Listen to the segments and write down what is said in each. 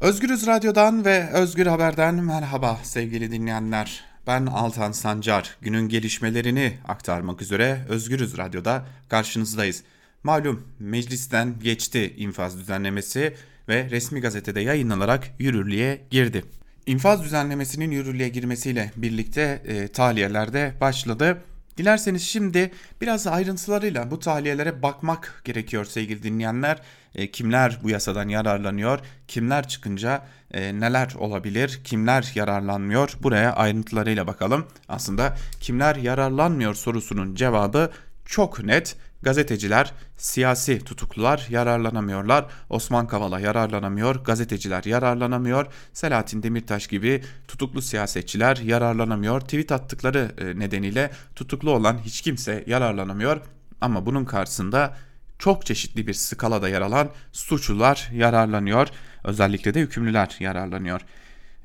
Özgürüz Radyo'dan ve Özgür Haber'den merhaba sevgili dinleyenler. Ben Altan Sancar. Günün gelişmelerini aktarmak üzere Özgürüz Radyo'da karşınızdayız. Malum meclisten geçti infaz düzenlemesi ve resmi gazetede yayınlanarak yürürlüğe girdi. İnfaz düzenlemesinin yürürlüğe girmesiyle birlikte e, tahliyeler de başladı. Dilerseniz şimdi biraz ayrıntılarıyla bu tahliyelere bakmak gerekiyor sevgili dinleyenler. E, kimler bu yasadan yararlanıyor, kimler çıkınca e, neler olabilir, kimler yararlanmıyor buraya ayrıntılarıyla bakalım. Aslında kimler yararlanmıyor sorusunun cevabı çok net. Gazeteciler, siyasi tutuklular yararlanamıyorlar. Osman Kavala yararlanamıyor, gazeteciler yararlanamıyor. Selahattin Demirtaş gibi tutuklu siyasetçiler yararlanamıyor. Tweet attıkları e, nedeniyle tutuklu olan hiç kimse yararlanamıyor. Ama bunun karşısında çok çeşitli bir skalada yer alan suçlular yararlanıyor. Özellikle de hükümlüler yararlanıyor.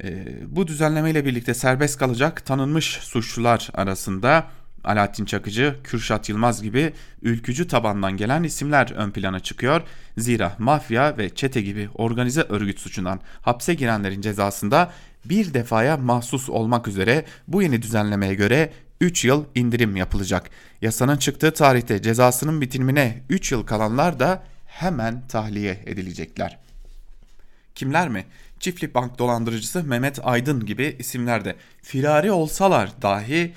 E, bu düzenlemeyle birlikte serbest kalacak tanınmış suçlular arasında Alaaddin Çakıcı, Kürşat Yılmaz gibi ülkücü tabandan gelen isimler ön plana çıkıyor. Zira mafya ve çete gibi organize örgüt suçundan hapse girenlerin cezasında bir defaya mahsus olmak üzere bu yeni düzenlemeye göre 3 yıl indirim yapılacak. Yasanın çıktığı tarihte cezasının bitimine 3 yıl kalanlar da hemen tahliye edilecekler. Kimler mi? Çiftlik bank dolandırıcısı Mehmet Aydın gibi isimler de firari olsalar dahi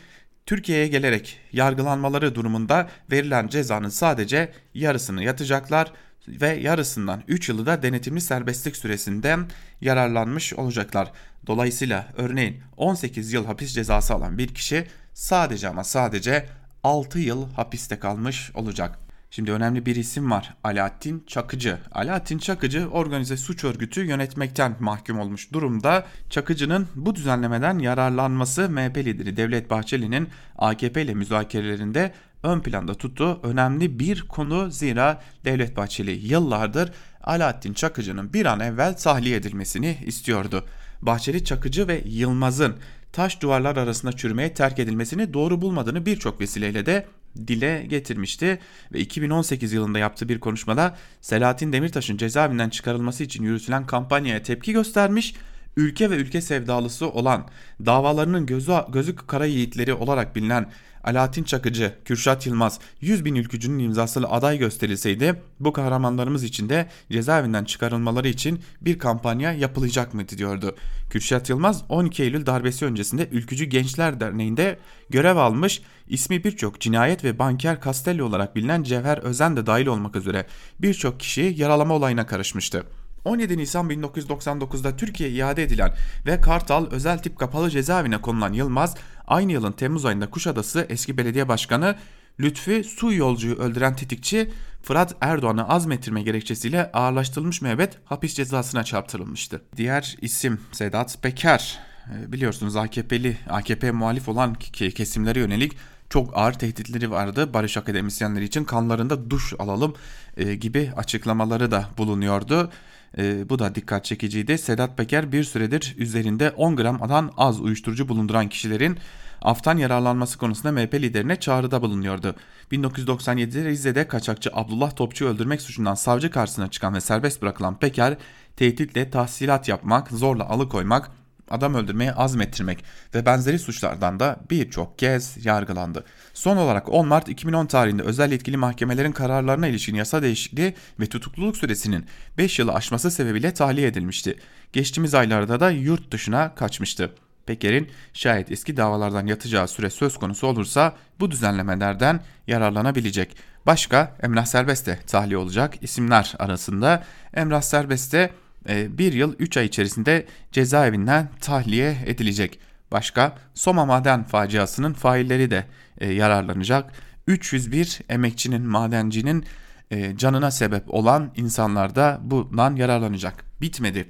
Türkiye'ye gelerek yargılanmaları durumunda verilen cezanın sadece yarısını yatacaklar ve yarısından 3 yılı da denetimli serbestlik süresinden yararlanmış olacaklar. Dolayısıyla örneğin 18 yıl hapis cezası alan bir kişi sadece ama sadece 6 yıl hapiste kalmış olacak. Şimdi önemli bir isim var. Alaaddin Çakıcı. Alaaddin Çakıcı organize suç örgütü yönetmekten mahkum olmuş durumda. Çakıcı'nın bu düzenlemeden yararlanması MHP lideri Devlet Bahçeli'nin AKP ile müzakerelerinde ön planda tuttuğu önemli bir konu zira Devlet Bahçeli yıllardır Alaaddin Çakıcı'nın bir an evvel tahliye edilmesini istiyordu. Bahçeli Çakıcı ve Yılmaz'ın taş duvarlar arasında çürümeye terk edilmesini doğru bulmadığını birçok vesileyle de dile getirmişti ve 2018 yılında yaptığı bir konuşmada Selahattin Demirtaş'ın cezaevinden çıkarılması için yürütülen kampanyaya tepki göstermiş, ülke ve ülke sevdalısı olan davalarının gözü, gözü kara yiğitleri olarak bilinen Alaaddin Çakıcı, Kürşat Yılmaz 100 bin ülkücünün imzasıyla aday gösterilseydi bu kahramanlarımız için de cezaevinden çıkarılmaları için bir kampanya yapılacak mıydı diyordu. Kürşat Yılmaz 12 Eylül darbesi öncesinde Ülkücü Gençler Derneği'nde görev almış ismi birçok cinayet ve banker Castelli olarak bilinen Cevher Özen de dahil olmak üzere birçok kişiyi yaralama olayına karışmıştı. 17 Nisan 1999'da Türkiye'ye iade edilen ve Kartal özel tip kapalı cezaevine konulan Yılmaz, aynı yılın Temmuz ayında Kuşadası eski belediye başkanı Lütfi Su yolcuyu öldüren tetikçi Fırat Erdoğan'ı azmettirme gerekçesiyle ağırlaştırılmış müebbet hapis cezasına çarptırılmıştı. Diğer isim Sedat Peker. Ee, biliyorsunuz AKP'li, AKP muhalif olan kesimlere yönelik çok ağır tehditleri vardı. Barış akademisyenleri için kanlarında duş alalım e, gibi açıklamaları da bulunuyordu. E, bu da dikkat çekiciydi. Sedat Peker bir süredir üzerinde 10 gramdan az uyuşturucu bulunduran kişilerin aftan yararlanması konusunda MHP liderine çağrıda bulunuyordu. 1997'de Rize'de kaçakçı Abdullah Topçu öldürmek suçundan savcı karşısına çıkan ve serbest bırakılan Peker, tehditle tahsilat yapmak, zorla alıkoymak, adam öldürmeye azmettirmek ve benzeri suçlardan da birçok kez yargılandı. Son olarak 10 Mart 2010 tarihinde özel yetkili mahkemelerin kararlarına ilişkin yasa değişikliği ve tutukluluk süresinin 5 yılı aşması sebebiyle tahliye edilmişti. Geçtiğimiz aylarda da yurt dışına kaçmıştı. Peker'in şayet eski davalardan yatacağı süre söz konusu olursa bu düzenlemelerden yararlanabilecek. Başka Emrah Serbest de tahliye olacak isimler arasında Emrah Serbest de bir yıl 3 ay içerisinde cezaevinden tahliye edilecek. Başka Soma maden faciasının failleri de e, yararlanacak. 301 emekçinin, madencinin e, canına sebep olan insanlar da bundan yararlanacak. Bitmedi.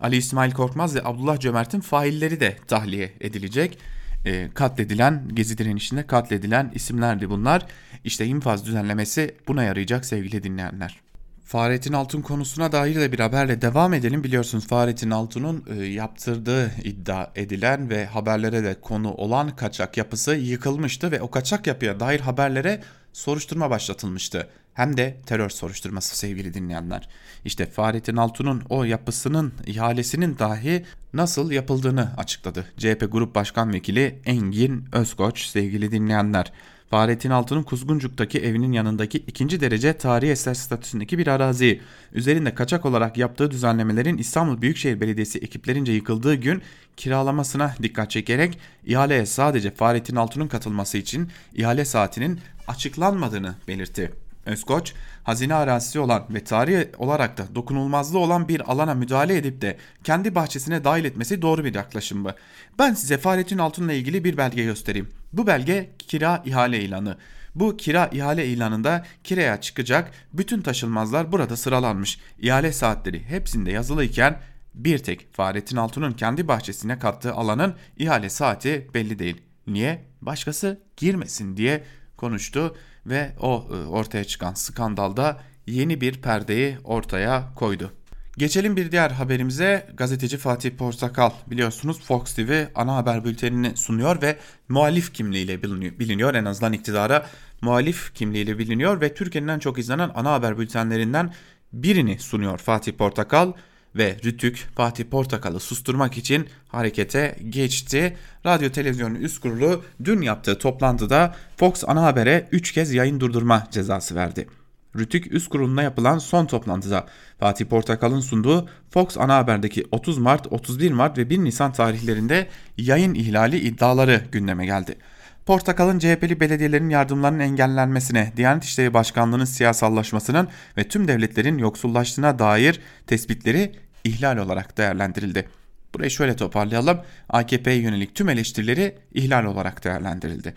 Ali İsmail Korkmaz ve Abdullah Cömert'in failleri de tahliye edilecek. E, katledilen, Gezi direnişinde katledilen isimlerdi bunlar. İşte infaz düzenlemesi buna yarayacak sevgili dinleyenler. Fahrettin Altun konusuna dair de bir haberle devam edelim. Biliyorsunuz Fahrettin Altun'un e, yaptırdığı iddia edilen ve haberlere de konu olan kaçak yapısı yıkılmıştı ve o kaçak yapıya dair haberlere soruşturma başlatılmıştı. hem de terör soruşturması sevgili dinleyenler. İşte Fahrettin Altun'un o yapısının ihalesinin dahi nasıl yapıldığını açıkladı. CHP Grup Başkan Vekili Engin Özkoç sevgili dinleyenler. Fahrettin Altun'un Kuzguncuk'taki evinin yanındaki ikinci derece tarihi eser statüsündeki bir arazi. Üzerinde kaçak olarak yaptığı düzenlemelerin İstanbul Büyükşehir Belediyesi ekiplerince yıkıldığı gün kiralamasına dikkat çekerek ihaleye sadece Fahrettin Altun'un katılması için ihale saatinin açıklanmadığını belirtti. Özkoç, hazine arazisi olan ve tarihi olarak da dokunulmazlığı olan bir alana müdahale edip de kendi bahçesine dahil etmesi doğru bir yaklaşım mı? Ben size Fahrettin Altun'la ilgili bir belge göstereyim. Bu belge kira ihale ilanı. Bu kira ihale ilanında kiraya çıkacak bütün taşınmazlar burada sıralanmış. İhale saatleri hepsinde yazılıyken bir tek Fahrettin Altun'un kendi bahçesine kattığı alanın ihale saati belli değil. Niye? Başkası girmesin diye konuştu ve o e, ortaya çıkan skandalda yeni bir perdeyi ortaya koydu. Geçelim bir diğer haberimize. Gazeteci Fatih Portakal biliyorsunuz Fox TV ana haber bültenini sunuyor ve muhalif kimliğiyle biliniyor. En azından iktidara muhalif kimliğiyle biliniyor ve Türkiye'nin en çok izlenen ana haber bültenlerinden birini sunuyor Fatih Portakal ve Rütük Fatih Portakal'ı susturmak için harekete geçti. Radyo Televizyonun üst kurulu dün yaptığı toplantıda Fox ana habere 3 kez yayın durdurma cezası verdi. Rütük üst kuruluna yapılan son toplantıda Fatih Portakal'ın sunduğu Fox ana haberdeki 30 Mart, 31 Mart ve 1 Nisan tarihlerinde yayın ihlali iddiaları gündeme geldi. Portakal'ın CHP'li belediyelerin yardımlarının engellenmesine, Diyanet İşleri Başkanlığı'nın siyasallaşmasının ve tüm devletlerin yoksullaştığına dair tespitleri ihlal olarak değerlendirildi. Burayı şöyle toparlayalım. AKP'ye yönelik tüm eleştirileri ihlal olarak değerlendirildi.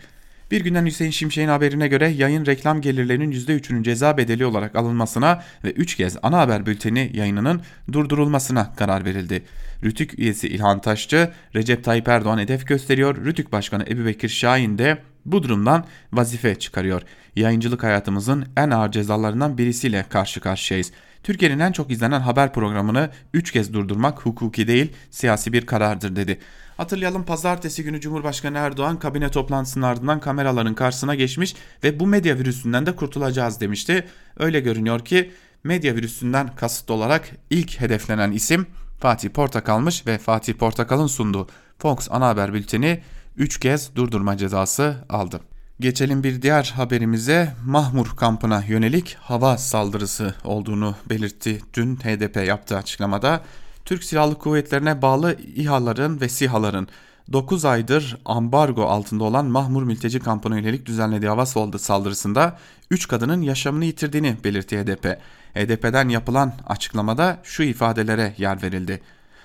Bir günden Hüseyin Şimşek'in haberine göre yayın reklam gelirlerinin %3'ünün ceza bedeli olarak alınmasına ve 3 kez ana haber bülteni yayınının durdurulmasına karar verildi. Rütük üyesi İlhan Taşçı, Recep Tayyip Erdoğan hedef gösteriyor. Rütük Başkanı Ebu Bekir Şahin de bu durumdan vazife çıkarıyor. Yayıncılık hayatımızın en ağır cezalarından birisiyle karşı karşıyayız. Türkiye'nin en çok izlenen haber programını 3 kez durdurmak hukuki değil siyasi bir karardır dedi. Hatırlayalım pazartesi günü Cumhurbaşkanı Erdoğan kabine toplantısının ardından kameraların karşısına geçmiş ve bu medya virüsünden de kurtulacağız demişti. Öyle görünüyor ki medya virüsünden kasıtlı olarak ilk hedeflenen isim Fatih Portakal'mış ve Fatih Portakal'ın sunduğu Fox ana haber bülteni 3 kez durdurma cezası aldı. Geçelim bir diğer haberimize Mahmur kampına yönelik hava saldırısı olduğunu belirtti. Dün HDP yaptığı açıklamada Türk Silahlı Kuvvetlerine bağlı İHA'ların ve SİHA'ların 9 aydır ambargo altında olan Mahmur mülteci kampına yönelik düzenlediği hava saldırısında 3 kadının yaşamını yitirdiğini belirtti HDP. HDP'den yapılan açıklamada şu ifadelere yer verildi.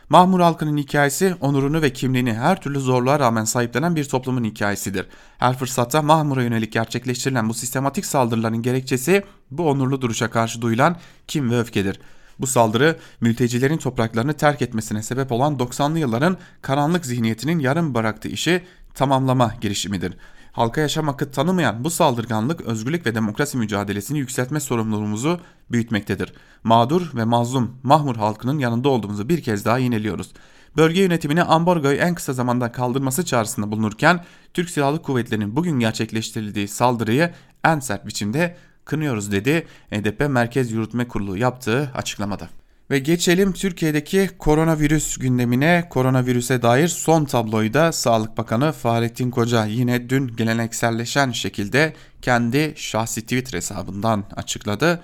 Mahmur halkının hikayesi onurunu ve kimliğini her türlü zorluğa rağmen sahiplenen bir toplumun hikayesidir. Her fırsatta Mahmur'a yönelik gerçekleştirilen bu sistematik saldırıların gerekçesi bu onurlu duruşa karşı duyulan kim ve öfkedir. Bu saldırı mültecilerin topraklarını terk etmesine sebep olan 90'lı yılların karanlık zihniyetinin yarım bıraktığı işi tamamlama girişimidir. Halka yaşam hakkı tanımayan bu saldırganlık özgürlük ve demokrasi mücadelesini yükseltme sorumluluğumuzu büyütmektedir. Mağdur ve mazlum Mahmur halkının yanında olduğumuzu bir kez daha yineliyoruz. Bölge yönetimine ambargoyu en kısa zamanda kaldırması çağrısında bulunurken Türk Silahlı Kuvvetleri'nin bugün gerçekleştirildiği saldırıyı en sert biçimde kınıyoruz dedi HDP Merkez Yürütme Kurulu yaptığı açıklamada. Ve geçelim Türkiye'deki koronavirüs gündemine. Koronavirüse dair son tabloyu da Sağlık Bakanı Fahrettin Koca yine dün gelenekselleşen şekilde kendi şahsi Twitter hesabından açıkladı.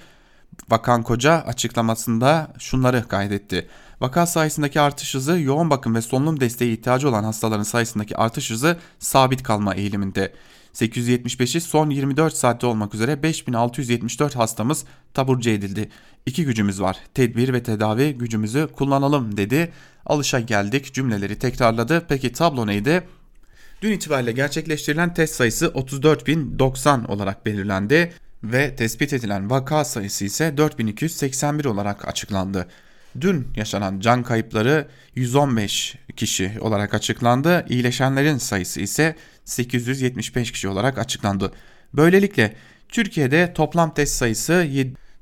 Bakan Koca açıklamasında şunları kaydetti. Vaka sayısındaki artış hızı yoğun bakım ve solunum desteği ihtiyacı olan hastaların sayısındaki artış hızı sabit kalma eğiliminde. 875'i son 24 saatte olmak üzere 5674 hastamız taburcu edildi. İki gücümüz var. Tedbir ve tedavi gücümüzü kullanalım dedi. Alışa geldik cümleleri tekrarladı. Peki tablo neydi? Dün itibariyle gerçekleştirilen test sayısı 34.090 olarak belirlendi ve tespit edilen vaka sayısı ise 4281 olarak açıklandı. Dün yaşanan can kayıpları 115 kişi olarak açıklandı. İyileşenlerin sayısı ise 875 kişi olarak açıklandı. Böylelikle Türkiye'de toplam test sayısı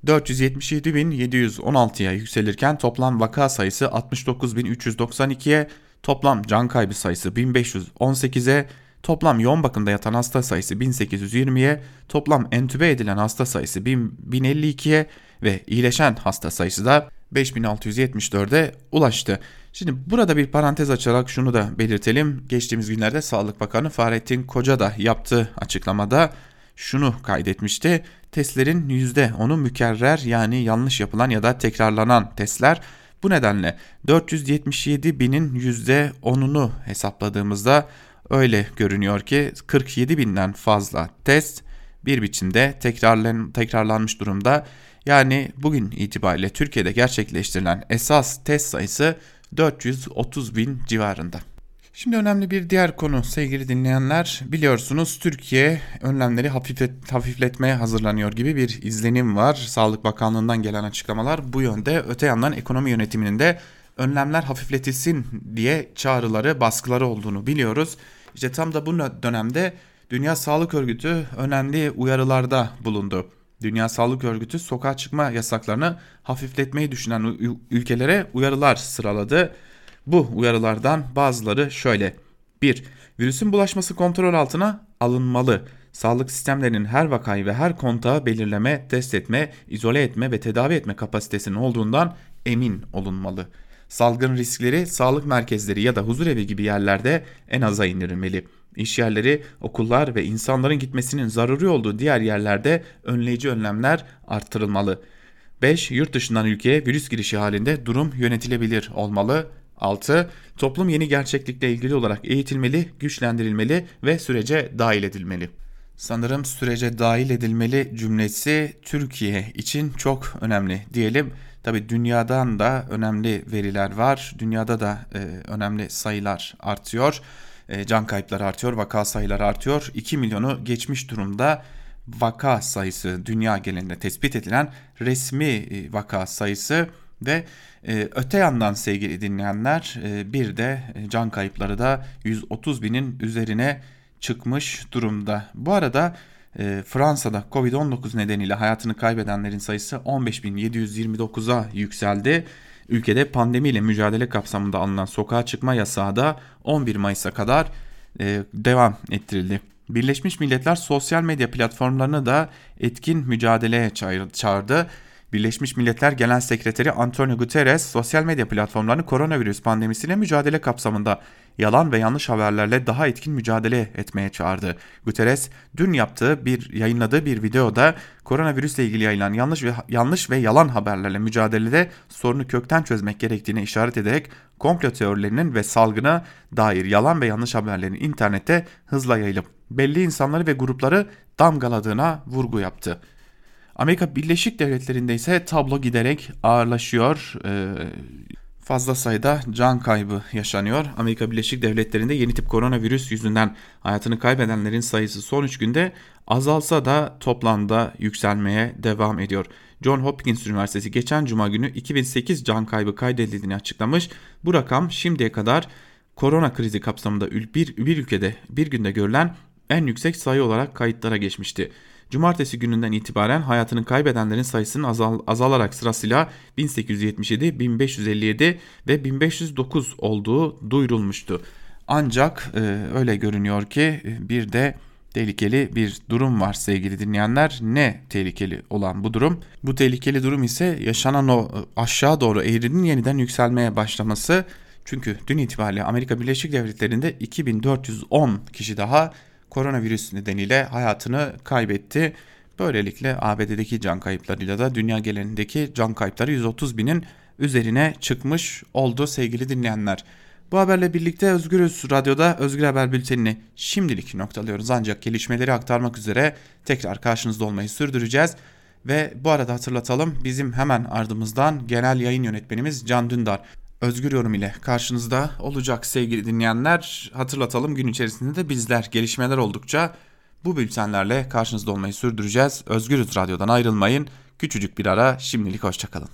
477.716'ya yükselirken toplam vaka sayısı 69.392'ye, toplam can kaybı sayısı 1518'e, toplam yoğun bakımda yatan hasta sayısı 1820'ye, toplam entübe edilen hasta sayısı 1052'ye ve iyileşen hasta sayısı da 5674'e ulaştı. Şimdi burada bir parantez açarak şunu da belirtelim. Geçtiğimiz günlerde Sağlık Bakanı Fahrettin Koca da yaptığı açıklamada şunu kaydetmişti. Testlerin %10'u mükerrer yani yanlış yapılan ya da tekrarlanan testler. Bu nedenle 477 binin %10'unu hesapladığımızda öyle görünüyor ki 47 binden fazla test bir biçimde tekrarlan, tekrarlanmış durumda. Yani bugün itibariyle Türkiye'de gerçekleştirilen esas test sayısı 430 bin civarında. Şimdi önemli bir diğer konu sevgili dinleyenler biliyorsunuz Türkiye önlemleri hafiflet, hafifletmeye hazırlanıyor gibi bir izlenim var. Sağlık Bakanlığı'ndan gelen açıklamalar bu yönde öte yandan ekonomi yönetiminin de önlemler hafifletilsin diye çağrıları baskıları olduğunu biliyoruz. İşte tam da bu dönemde Dünya Sağlık Örgütü önemli uyarılarda bulundu. Dünya Sağlık Örgütü sokağa çıkma yasaklarını hafifletmeyi düşünen ülkelere uyarılar sıraladı. Bu uyarılardan bazıları şöyle. 1. Virüsün bulaşması kontrol altına alınmalı. Sağlık sistemlerinin her vakayı ve her kontağı belirleme, test etme, izole etme ve tedavi etme kapasitesinin olduğundan emin olunmalı. Salgın riskleri sağlık merkezleri ya da huzurevi gibi yerlerde en aza indirilmeli. İş yerleri, okullar ve insanların gitmesinin zaruri olduğu diğer yerlerde önleyici önlemler artırılmalı. 5. Yurt dışından ülkeye virüs girişi halinde durum yönetilebilir olmalı. 6. Toplum yeni gerçeklikle ilgili olarak eğitilmeli, güçlendirilmeli ve sürece dahil edilmeli. Sanırım sürece dahil edilmeli cümlesi Türkiye için çok önemli diyelim. Tabi dünyadan da önemli veriler var. Dünyada da e, önemli sayılar artıyor. E, can kayıpları artıyor, vaka sayıları artıyor. 2 milyonu geçmiş durumda vaka sayısı dünya genelinde tespit edilen resmi e, vaka sayısı ve e, öte yandan sevgili dinleyenler e, bir de e, can kayıpları da 130 binin üzerine çıkmış durumda. Bu arada e, Fransa'da Covid-19 nedeniyle hayatını kaybedenlerin sayısı 15.729'a yükseldi. Ülkede pandemiyle mücadele kapsamında alınan sokağa çıkma yasağı da 11 Mayıs'a kadar e, devam ettirildi. Birleşmiş Milletler sosyal medya platformlarını da etkin mücadeleye çağırdı. Birleşmiş Milletler Genel Sekreteri Antonio Guterres sosyal medya platformlarını koronavirüs pandemisiyle mücadele kapsamında yalan ve yanlış haberlerle daha etkin mücadele etmeye çağırdı. Guterres dün yaptığı bir yayınladığı bir videoda koronavirüsle ilgili yayılan yanlış ve yanlış ve yalan haberlerle mücadelede sorunu kökten çözmek gerektiğine işaret ederek komplo teorilerinin ve salgına dair yalan ve yanlış haberlerin internette hızla yayılıp belli insanları ve grupları damgaladığına vurgu yaptı. Amerika Birleşik Devletleri'nde ise tablo giderek ağırlaşıyor. Ee, fazla sayıda can kaybı yaşanıyor. Amerika Birleşik Devletleri'nde yeni tip koronavirüs yüzünden hayatını kaybedenlerin sayısı son 3 günde azalsa da toplamda yükselmeye devam ediyor. John Hopkins Üniversitesi geçen cuma günü 2008 can kaybı kaydedildiğini açıklamış. Bu rakam şimdiye kadar korona krizi kapsamında bir, bir ülkede bir günde görülen en yüksek sayı olarak kayıtlara geçmişti. Cumartesi gününden itibaren hayatını kaybedenlerin sayısının azal, azalarak sırasıyla 1877, 1557 ve 1509 olduğu duyurulmuştu. Ancak e, öyle görünüyor ki e, bir de tehlikeli bir durum var sevgili dinleyenler. Ne tehlikeli olan bu durum? Bu tehlikeli durum ise yaşanan o e, aşağı doğru eğrinin yeniden yükselmeye başlaması. Çünkü dün itibariyle Amerika Birleşik Devletleri'nde 2410 kişi daha koronavirüs nedeniyle hayatını kaybetti. Böylelikle ABD'deki can kayıplarıyla da dünya genelindeki can kayıpları 130 binin üzerine çıkmış oldu sevgili dinleyenler. Bu haberle birlikte Özgürüz Radyo'da Özgür Haber Bülteni'ni şimdilik noktalıyoruz ancak gelişmeleri aktarmak üzere tekrar karşınızda olmayı sürdüreceğiz. Ve bu arada hatırlatalım bizim hemen ardımızdan genel yayın yönetmenimiz Can Dündar Özgür Yorum ile karşınızda olacak sevgili dinleyenler. Hatırlatalım gün içerisinde de bizler gelişmeler oldukça bu bültenlerle karşınızda olmayı sürdüreceğiz. Özgürüz Radyo'dan ayrılmayın. Küçücük bir ara şimdilik hoşçakalın.